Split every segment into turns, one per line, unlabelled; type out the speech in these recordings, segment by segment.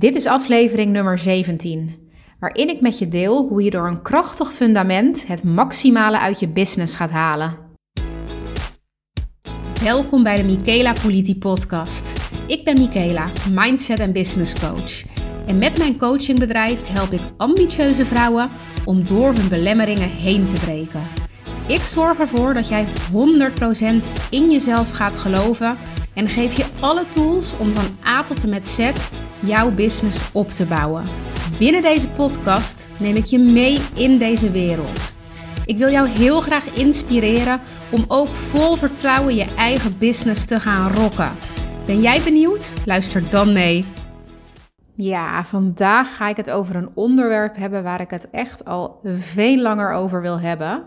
Dit is aflevering nummer 17, waarin ik met je deel hoe je door een krachtig fundament het maximale uit je business gaat halen. Welkom bij de Michaela Politi podcast. Ik ben Michaela, mindset en business coach. En met mijn coachingbedrijf help ik ambitieuze vrouwen om door hun belemmeringen heen te breken. Ik zorg ervoor dat jij 100% in jezelf gaat geloven en geef je alle tools om van A tot en met Z jouw business op te bouwen. Binnen deze podcast neem ik je mee in deze wereld. Ik wil jou heel graag inspireren om ook vol vertrouwen je eigen business te gaan rocken. Ben jij benieuwd? Luister dan mee. Ja, vandaag ga ik het over een onderwerp hebben waar ik het echt al veel langer over wil hebben.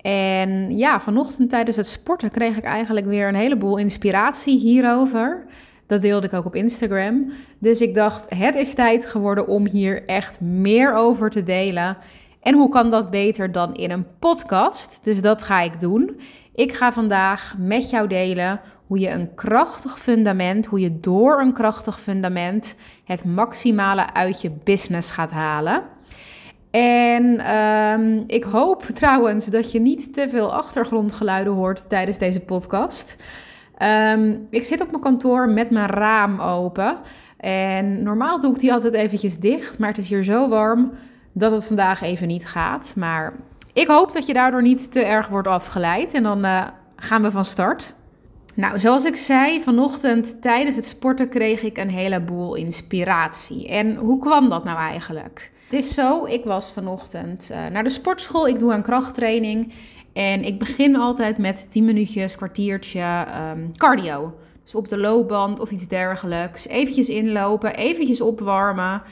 En ja, vanochtend tijdens het sporten kreeg ik eigenlijk weer een heleboel inspiratie hierover. Dat deelde ik ook op Instagram. Dus ik dacht, het is tijd geworden om hier echt meer over te delen. En hoe kan dat beter dan in een podcast? Dus dat ga ik doen. Ik ga vandaag met jou delen hoe je een krachtig fundament, hoe je door een krachtig fundament het maximale uit je business gaat halen. En ehm, ik hoop trouwens dat je niet te veel achtergrondgeluiden hoort tijdens deze podcast. Um, ik zit op mijn kantoor met mijn raam open. En normaal doe ik die altijd eventjes dicht, maar het is hier zo warm dat het vandaag even niet gaat. Maar ik hoop dat je daardoor niet te erg wordt afgeleid. En dan uh, gaan we van start. Nou, zoals ik zei, vanochtend tijdens het sporten kreeg ik een heleboel inspiratie. En hoe kwam dat nou eigenlijk? Het is zo, ik was vanochtend uh, naar de sportschool. Ik doe een krachttraining. En ik begin altijd met 10 minuutjes, kwartiertje um, cardio. Dus op de loopband of iets dergelijks. Eventjes inlopen, eventjes opwarmen.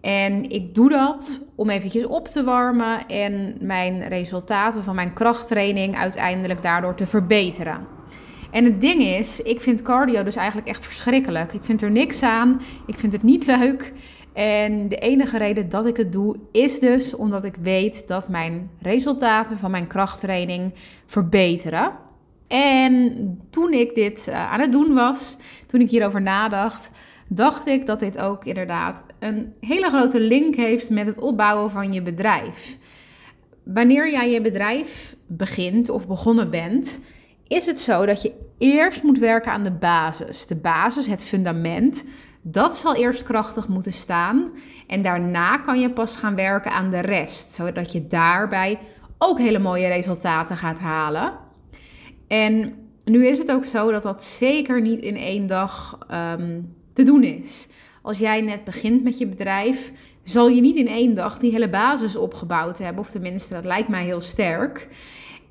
En ik doe dat om eventjes op te warmen en mijn resultaten van mijn krachttraining uiteindelijk daardoor te verbeteren. En het ding is, ik vind cardio dus eigenlijk echt verschrikkelijk. Ik vind er niks aan. Ik vind het niet leuk. En de enige reden dat ik het doe is dus omdat ik weet dat mijn resultaten van mijn krachttraining verbeteren. En toen ik dit eh, aan het doen was, toen ik hierover nadacht, dacht ik dat dit ook inderdaad een hele grote link heeft met het opbouwen van je bedrijf. Wanneer jij je bedrijf begint of begonnen bent, is het zo dat je eerst moet werken aan de basis. De basis, het fundament dat zal eerst krachtig moeten staan. En daarna kan je pas gaan werken aan de rest. Zodat je daarbij ook hele mooie resultaten gaat halen. En nu is het ook zo dat dat zeker niet in één dag um, te doen is. Als jij net begint met je bedrijf, zal je niet in één dag die hele basis opgebouwd hebben. Of tenminste, dat lijkt mij heel sterk.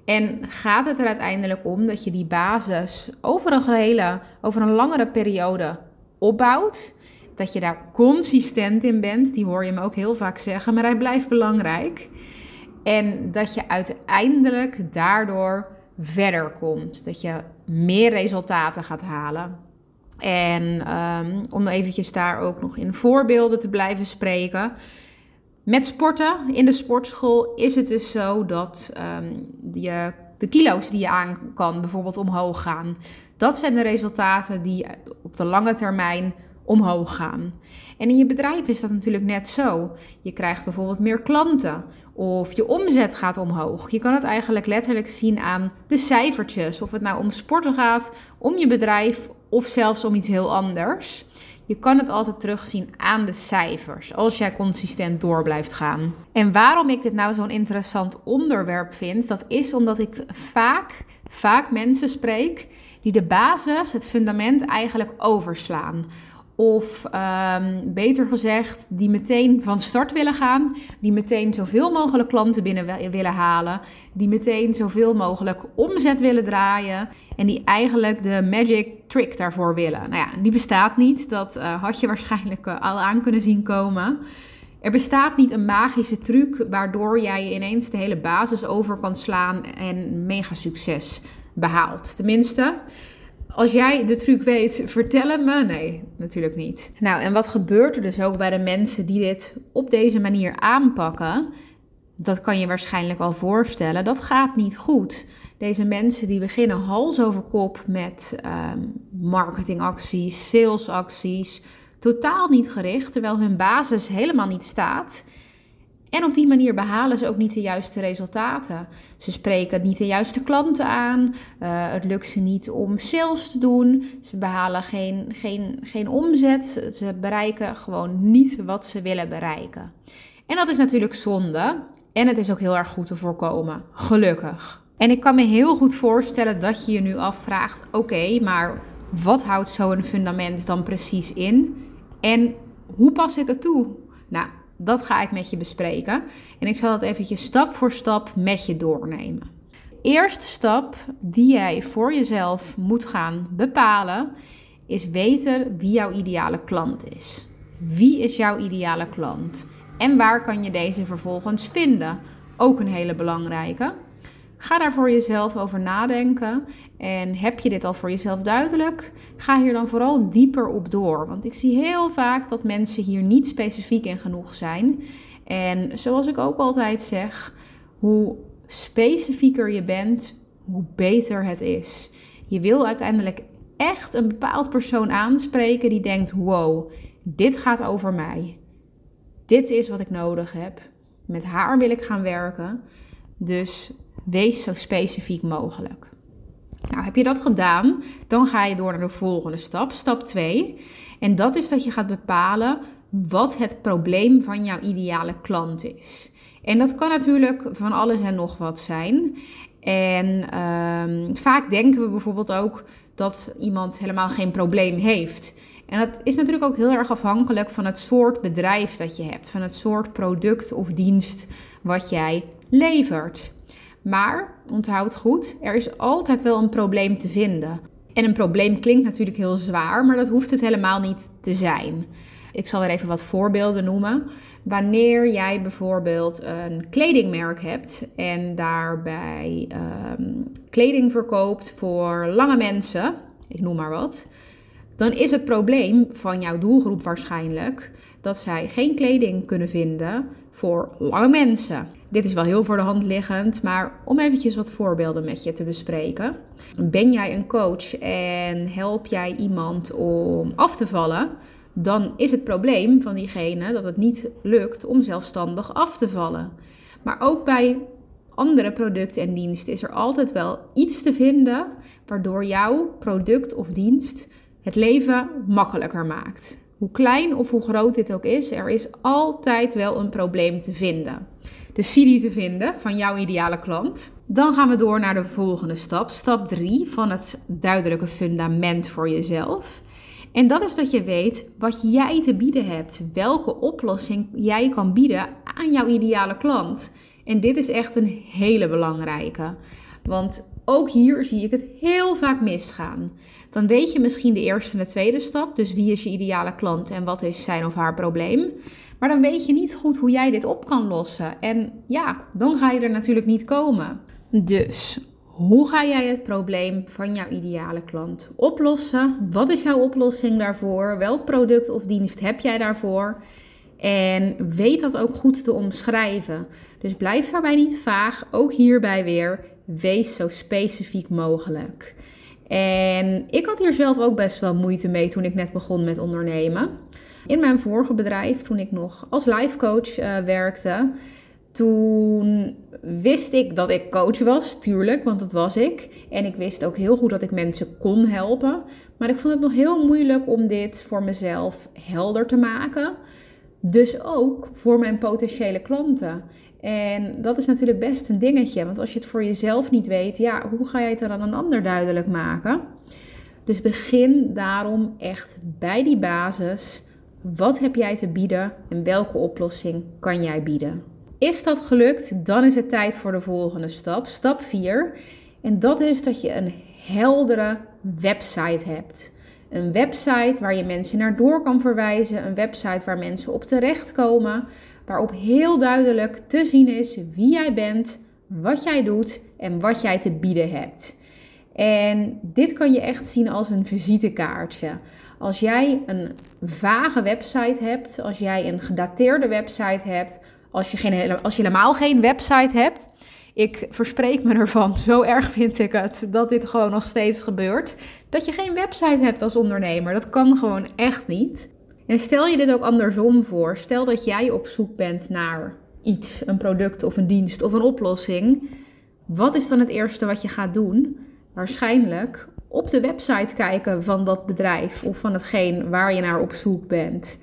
En gaat het er uiteindelijk om dat je die basis over een gehele, over een langere periode opbouwt. Dat je daar consistent in bent. Die hoor je me ook heel vaak zeggen, maar hij blijft belangrijk. En dat je uiteindelijk daardoor verder komt. Dat je meer resultaten gaat halen. En um, om eventjes daar ook nog in voorbeelden te blijven spreken. Met sporten in de sportschool is het dus zo dat um, je, de kilo's die je aan kan bijvoorbeeld omhoog gaan. Dat zijn de resultaten die op de lange termijn omhoog gaan. En in je bedrijf is dat natuurlijk net zo. Je krijgt bijvoorbeeld meer klanten of je omzet gaat omhoog. Je kan het eigenlijk letterlijk zien aan de cijfertjes. Of het nou om sporten gaat, om je bedrijf of zelfs om iets heel anders. Je kan het altijd terugzien aan de cijfers als jij consistent door blijft gaan. En waarom ik dit nou zo'n interessant onderwerp vind, dat is omdat ik vaak, vaak mensen spreek die de basis, het fundament eigenlijk overslaan. Of um, beter gezegd, die meteen van start willen gaan, die meteen zoveel mogelijk klanten binnen willen halen, die meteen zoveel mogelijk omzet willen draaien en die eigenlijk de magic trick daarvoor willen. Nou ja, die bestaat niet, dat uh, had je waarschijnlijk uh, al aan kunnen zien komen. Er bestaat niet een magische truc waardoor jij ineens de hele basis over kan slaan en mega succes behaalt. Tenminste, als jij de truc weet, vertel het me. Nee, natuurlijk niet. Nou, en wat gebeurt er dus ook bij de mensen die dit op deze manier aanpakken? Dat kan je waarschijnlijk al voorstellen. Dat gaat niet goed. Deze mensen die beginnen hals over kop met um, marketingacties, salesacties, Totaal niet gericht, terwijl hun basis helemaal niet staat. En op die manier behalen ze ook niet de juiste resultaten. Ze spreken niet de juiste klanten aan. Uh, het lukt ze niet om sales te doen. Ze behalen geen, geen, geen omzet. Ze bereiken gewoon niet wat ze willen bereiken. En dat is natuurlijk zonde. En het is ook heel erg goed te voorkomen. Gelukkig. En ik kan me heel goed voorstellen dat je je nu afvraagt: oké, maar wat houdt zo'n fundament dan precies in? En hoe pas ik het toe? Nou, dat ga ik met je bespreken. En ik zal dat eventjes stap voor stap met je doornemen. Eerste stap die jij voor jezelf moet gaan bepalen is weten wie jouw ideale klant is. Wie is jouw ideale klant? En waar kan je deze vervolgens vinden? Ook een hele belangrijke. Ga daar voor jezelf over nadenken. En heb je dit al voor jezelf duidelijk? Ga hier dan vooral dieper op door. Want ik zie heel vaak dat mensen hier niet specifiek in genoeg zijn. En zoals ik ook altijd zeg, hoe specifieker je bent, hoe beter het is. Je wil uiteindelijk echt een bepaald persoon aanspreken die denkt: wow, dit gaat over mij. Dit is wat ik nodig heb. Met haar wil ik gaan werken. Dus wees zo specifiek mogelijk. Nou, heb je dat gedaan, dan ga je door naar de volgende stap, stap 2. En dat is dat je gaat bepalen wat het probleem van jouw ideale klant is. En dat kan natuurlijk van alles en nog wat zijn. En ehm, vaak denken we bijvoorbeeld ook dat iemand helemaal geen probleem heeft. En dat is natuurlijk ook heel erg afhankelijk van het soort bedrijf dat je hebt, van het soort product of dienst wat jij levert. Maar onthoud goed, er is altijd wel een probleem te vinden. En een probleem klinkt natuurlijk heel zwaar, maar dat hoeft het helemaal niet te zijn. Ik zal weer even wat voorbeelden noemen. Wanneer jij bijvoorbeeld een kledingmerk hebt en daarbij ehm, kleding verkoopt voor lange mensen, ik noem maar wat, dan is het probleem van jouw doelgroep waarschijnlijk dat zij geen kleding kunnen vinden voor lange mensen. Dit is wel heel voor de hand liggend, maar om eventjes wat voorbeelden met je te bespreken. Ben jij een coach en help jij iemand om af te vallen? Dan is het probleem van diegene dat het niet lukt om zelfstandig af te vallen. Maar ook bij andere producten en diensten is er altijd wel iets te vinden waardoor jouw product of dienst het leven makkelijker maakt. Hoe klein of hoe groot dit ook is, er is altijd wel een probleem te vinden. Zie die te vinden van jouw ideale klant. Dan gaan we door naar de volgende stap, stap 3 van het duidelijke fundament voor jezelf. En dat is dat je weet wat jij te bieden hebt, welke oplossing jij kan bieden aan jouw ideale klant. En dit is echt een hele belangrijke. Want ook hier zie ik het heel vaak misgaan. Dan weet je misschien de eerste en de tweede stap, dus wie is je ideale klant en wat is zijn of haar probleem. Maar dan weet je niet goed hoe jij dit op kan lossen. En ja, dan ga je er natuurlijk niet komen. Dus hoe ga jij het probleem van jouw ideale klant oplossen? Wat is jouw oplossing daarvoor? Welk product of dienst heb jij daarvoor? En weet dat ook goed te omschrijven. Dus blijf daarbij niet vaag. Ook hierbij weer, wees zo specifiek mogelijk. En ik had hier zelf ook best wel moeite mee toen ik net begon met ondernemen. In mijn vorige bedrijf, toen ik nog als life coach uh, werkte, toen wist ik dat ik coach was, tuurlijk, want dat was ik. En ik wist ook heel goed dat ik mensen kon helpen. Maar ik vond het nog heel moeilijk om dit voor mezelf helder te maken. Dus ook voor mijn potentiële klanten. En dat is natuurlijk best een dingetje, want als je het voor jezelf niet weet, ja, hoe ga je het dan aan een ander duidelijk maken? Dus begin daarom echt bij die basis. Wat heb jij te bieden en welke oplossing kan jij bieden? Is dat gelukt, dan is het tijd voor de volgende stap, stap 4. En dat is dat je een heldere website hebt. Een website waar je mensen naar door kan verwijzen, een website waar mensen op terechtkomen, waarop heel duidelijk te zien is wie jij bent, wat jij doet en wat jij te bieden hebt. En dit kan je echt zien als een visitekaartje. Als jij een vage website hebt, als jij een gedateerde website hebt, als je, geen, als je helemaal geen website hebt. Ik verspreek me ervan, zo erg vind ik het, dat dit gewoon nog steeds gebeurt. Dat je geen website hebt als ondernemer. Dat kan gewoon echt niet. En stel je dit ook andersom voor. Stel dat jij op zoek bent naar iets, een product of een dienst of een oplossing. Wat is dan het eerste wat je gaat doen? Waarschijnlijk op de website kijken van dat bedrijf of van hetgeen waar je naar op zoek bent.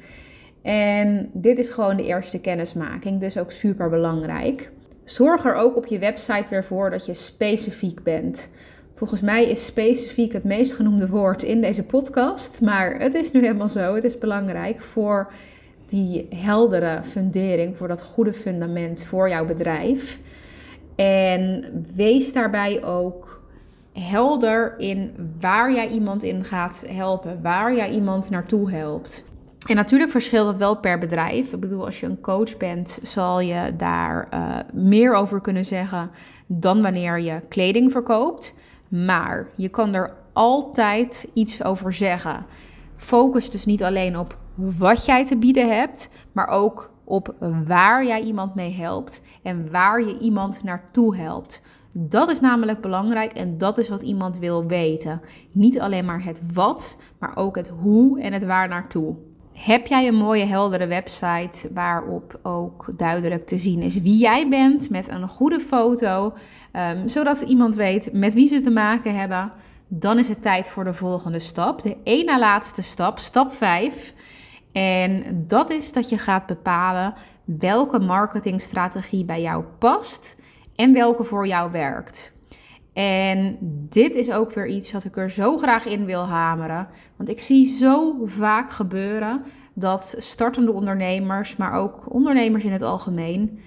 En dit is gewoon de eerste kennismaking, dus ook super belangrijk. Zorg er ook op je website weer voor dat je specifiek bent. Volgens mij is specifiek het meest genoemde woord in deze podcast, maar het is nu helemaal zo. Het is belangrijk voor die heldere fundering, voor dat goede fundament voor jouw bedrijf. En wees daarbij ook helder in waar jij iemand in gaat helpen, waar jij iemand naartoe helpt. En natuurlijk verschilt dat wel per bedrijf. Ik bedoel, als je een coach bent, zal je daar uh, meer over kunnen zeggen dan wanneer je kleding verkoopt. Maar je kan er altijd iets over zeggen. Focus dus niet alleen op wat jij te bieden hebt, maar ook op waar jij iemand mee helpt en waar je iemand naartoe helpt. Dat is namelijk belangrijk en dat is wat iemand wil weten. Niet alleen maar het wat, maar ook het hoe en het waar naartoe. Heb jij een mooie heldere website waarop ook duidelijk te zien is wie jij bent met een goede foto, um, zodat iemand weet met wie ze te maken hebben? Dan is het tijd voor de volgende stap, de ene laatste stap, stap 5. En dat is dat je gaat bepalen welke marketingstrategie bij jou past en welke voor jou werkt. En dit is ook weer iets wat ik er zo graag in wil hameren. Want ik zie zo vaak gebeuren dat startende ondernemers, maar ook ondernemers in het algemeen,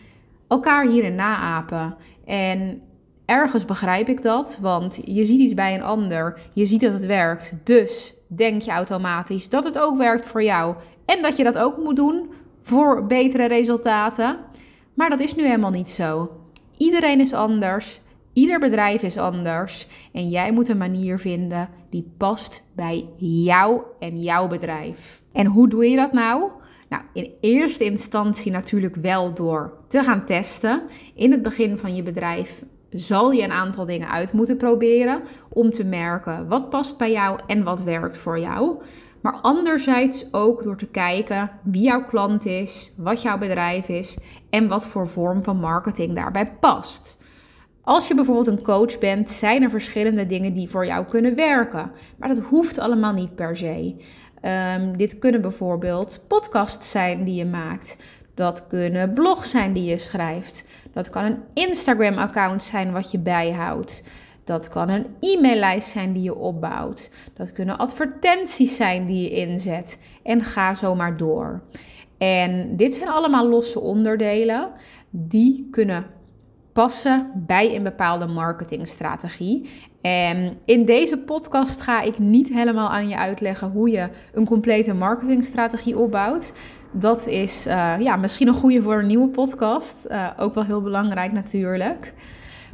elkaar hierin naapen. En ergens begrijp ik dat, want je ziet iets bij een ander, je ziet dat het werkt. Dus denk je automatisch dat het ook werkt voor jou en dat je dat ook moet doen voor betere resultaten. Maar dat is nu helemaal niet zo. Iedereen is anders. Ieder bedrijf is anders en jij moet een manier vinden die past bij jou en jouw bedrijf. En hoe doe je dat nou? Nou, in eerste instantie natuurlijk wel door te gaan testen. In het begin van je bedrijf zal je een aantal dingen uit moeten proberen om te merken wat past bij jou en wat werkt voor jou. Maar anderzijds ook door te kijken wie jouw klant is, wat jouw bedrijf is en wat voor vorm van marketing daarbij past. Als je bijvoorbeeld een coach bent, zijn er verschillende dingen die voor jou kunnen werken. Maar dat hoeft allemaal niet per se. Um, dit kunnen bijvoorbeeld podcasts zijn die je maakt. Dat kunnen blogs zijn die je schrijft. Dat kan een Instagram-account zijn wat je bijhoudt. Dat kan een e-maillijst zijn die je opbouwt. Dat kunnen advertenties zijn die je inzet. En ga zo maar door. En dit zijn allemaal losse onderdelen die kunnen passen bij een bepaalde marketingstrategie. En in deze podcast ga ik niet helemaal aan je uitleggen hoe je een complete marketingstrategie opbouwt. Dat is uh, ja, misschien een goede voor een nieuwe podcast. Uh, ook wel heel belangrijk natuurlijk.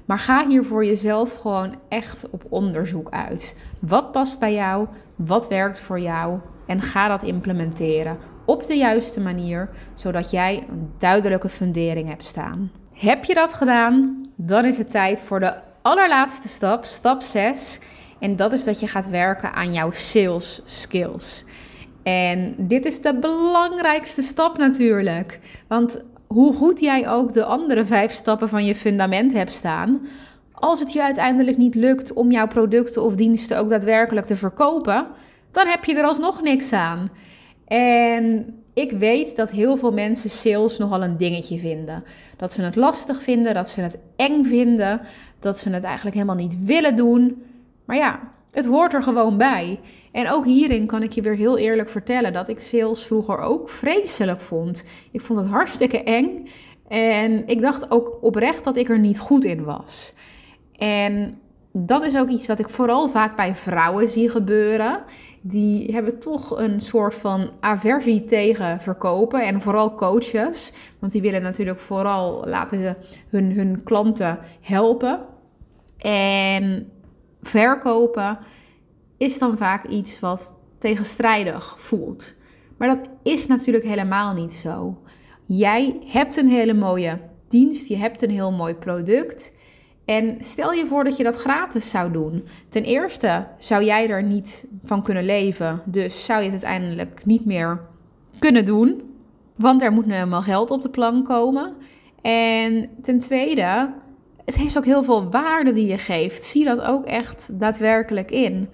Maar ga hier voor jezelf gewoon echt op onderzoek uit. Wat past bij jou? Wat werkt voor jou? En ga dat implementeren op de juiste manier, zodat jij een duidelijke fundering hebt staan. Heb je dat gedaan? Dan is het tijd voor de allerlaatste stap, stap 6. En dat is dat je gaat werken aan jouw sales skills. En dit is de belangrijkste stap natuurlijk. Want hoe goed jij ook de andere vijf stappen van je fundament hebt staan, als het je uiteindelijk niet lukt om jouw producten of diensten ook daadwerkelijk te verkopen, dan heb je er alsnog niks aan. En ik weet dat heel veel mensen sales nogal een dingetje vinden. Dat ze het lastig vinden, dat ze het eng vinden, dat ze het eigenlijk helemaal niet willen doen. Maar ja, het hoort er gewoon bij. En ook hierin kan ik je weer heel eerlijk vertellen dat ik sales vroeger ook vreselijk vond. Ik vond het hartstikke eng. En ik dacht ook oprecht dat ik er niet goed in was. En dat is ook iets wat ik vooral vaak bij vrouwen zie gebeuren. Die hebben toch een soort van aversie tegen verkopen. En vooral coaches. Want die willen natuurlijk vooral laten hun, hun klanten helpen. En verkopen is dan vaak iets wat tegenstrijdig voelt. Maar dat is natuurlijk helemaal niet zo. Jij hebt een hele mooie dienst, je hebt een heel mooi product. En stel je voor dat je dat gratis zou doen. Ten eerste zou jij er niet van kunnen leven, dus zou je het uiteindelijk niet meer kunnen doen. Want er moet nu helemaal geld op de plank komen. En ten tweede, het heeft ook heel veel waarde die je geeft. Zie dat ook echt daadwerkelijk in.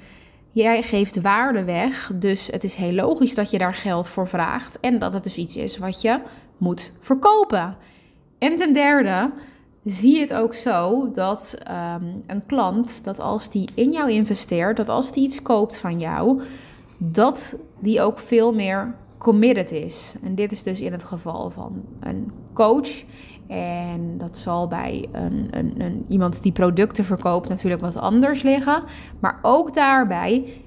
Jij geeft waarde weg, dus het is heel logisch dat je daar geld voor vraagt. En dat het dus iets is wat je moet verkopen. En ten derde, zie het ook zo dat ehm, een klant, dat als die in jou investeert, dat als die iets koopt van jou, dat die ook veel meer committed is. En dit is dus in het geval van een coach. En dat zal bij een, een, een, iemand die producten verkoopt natuurlijk wat anders liggen. Maar ook daarbij,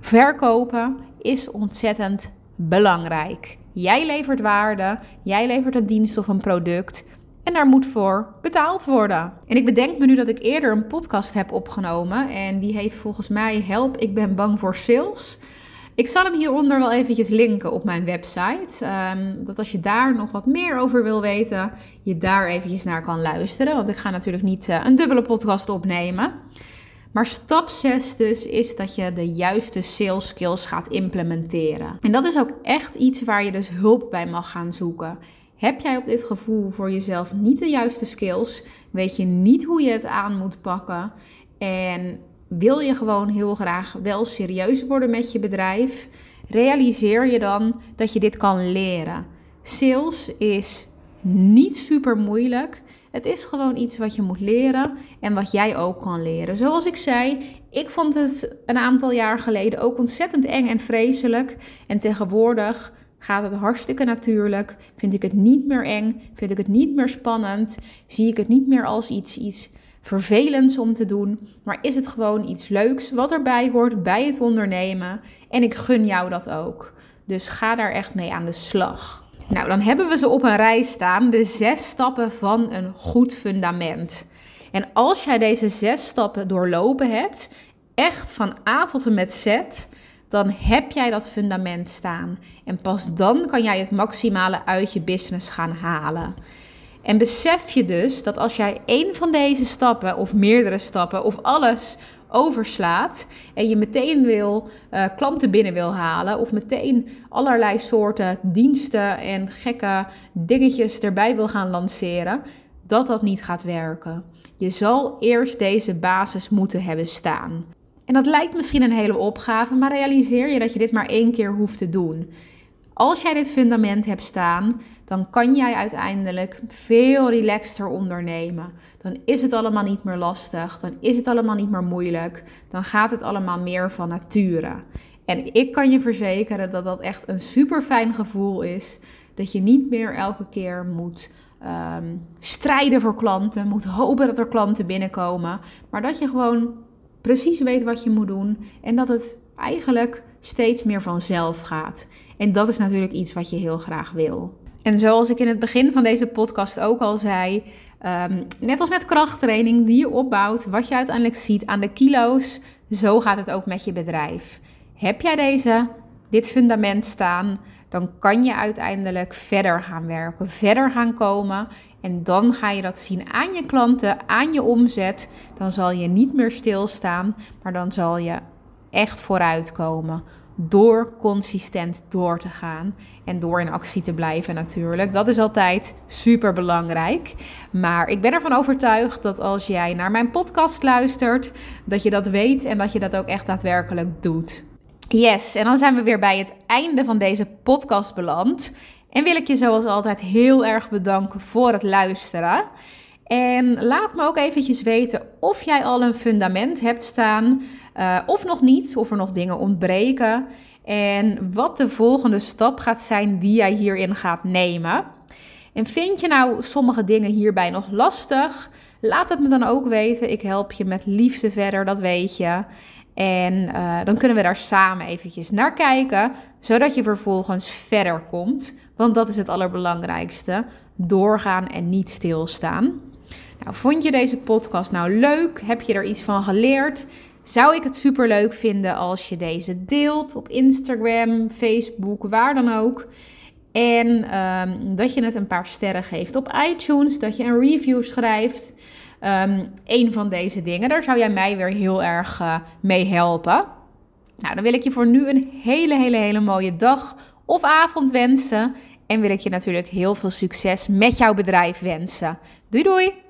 verkopen is ontzettend belangrijk. Jij levert waarde, jij levert een dienst of een product. En daar moet voor betaald worden. En ik bedenk me nu dat ik eerder een podcast heb opgenomen. En die heet volgens mij Help, ik ben bang voor sales. Ik zal hem hieronder wel eventjes linken op mijn website. Um, dat als je daar nog wat meer over wil weten, je daar eventjes naar kan luisteren. Want ik ga natuurlijk niet uh, een dubbele podcast opnemen. Maar stap 6 dus is dat je de juiste sales skills gaat implementeren. En dat is ook echt iets waar je dus hulp bij mag gaan zoeken. Heb jij op dit gevoel voor jezelf niet de juiste skills? Weet je niet hoe je het aan moet pakken? En wil je gewoon heel graag wel serieus worden met je bedrijf? Realiseer je dan dat je dit kan leren. Sales is niet super moeilijk. Het is gewoon iets wat je moet leren en wat jij ook kan leren. Zoals ik zei, ik vond het een aantal jaar geleden ook ontzettend eng en vreselijk. En tegenwoordig gaat het hartstikke natuurlijk. Vind ik het niet meer eng, vind ik het niet meer spannend, zie ik het niet meer als iets, iets vervelends om te doen, maar is het gewoon iets leuks wat erbij hoort bij het ondernemen. En ik gun jou dat ook. Dus ga daar echt mee aan de slag. Nou, dan hebben we ze op een rij staan, de zes stappen van een goed fundament. En als jij deze zes stappen doorlopen hebt, echt van A tot en met Z, dan heb jij dat fundament staan. En pas dan kan jij het maximale uit je business gaan halen. En besef je dus dat als jij één van deze stappen, of meerdere stappen, of alles overslaat en je meteen wil uh, klanten binnen wil halen of meteen allerlei soorten diensten en gekke dingetjes erbij wil gaan lanceren, dat dat niet gaat werken. Je zal eerst deze basis moeten hebben staan. En dat lijkt misschien een hele opgave, maar realiseer je dat je dit maar één keer hoeft te doen. Als jij dit fundament hebt staan, dan kan jij uiteindelijk veel relaxter ondernemen. Dan is het allemaal niet meer lastig, dan is het allemaal niet meer moeilijk, dan gaat het allemaal meer van nature. En ik kan je verzekeren dat dat echt een super fijn gevoel is. Dat je niet meer elke keer moet ehm, strijden voor klanten, moet hopen dat er klanten binnenkomen, maar dat je gewoon precies weet wat je moet doen en dat het eigenlijk steeds meer vanzelf gaat. En dat is natuurlijk iets wat je heel graag wil. En zoals ik in het begin van deze podcast ook al zei, ehm, net als met krachttraining die je opbouwt, wat je uiteindelijk ziet aan de kilo's, zo gaat het ook met je bedrijf. Heb jij deze, dit fundament staan, dan kan je uiteindelijk verder gaan werken, verder gaan komen. En dan ga je dat zien aan je klanten, aan je omzet. Dan zal je niet meer stilstaan, maar dan zal je echt vooruitkomen door consistent door te gaan en door in actie te blijven natuurlijk. Dat is altijd super belangrijk. Maar ik ben ervan overtuigd dat als jij naar mijn podcast luistert, dat je dat weet en dat je dat ook echt daadwerkelijk doet. Yes, en dan zijn we weer bij het einde van deze podcast beland. En wil ik je zoals altijd heel erg bedanken voor het luisteren. En laat me ook eventjes weten of jij al een fundament hebt staan uh, of nog niet, of er nog dingen ontbreken. En wat de volgende stap gaat zijn die jij hierin gaat nemen. En vind je nou sommige dingen hierbij nog lastig? Laat het me dan ook weten. Ik help je met liefde verder, dat weet je. En uh, dan kunnen we daar samen eventjes naar kijken, zodat je vervolgens verder komt. Want dat is het allerbelangrijkste. Doorgaan en niet stilstaan. Nou, vond je deze podcast nou leuk? Heb je er iets van geleerd? Zou ik het super leuk vinden als je deze deelt op Instagram, Facebook, waar dan ook. En um, dat je het een paar sterren geeft op iTunes, dat je een review schrijft. Um, een van deze dingen, daar zou jij mij weer heel erg uh, mee helpen. Nou, dan wil ik je voor nu een hele, hele, hele mooie dag of avond wensen. En wil ik je natuurlijk heel veel succes met jouw bedrijf wensen. Doei doei!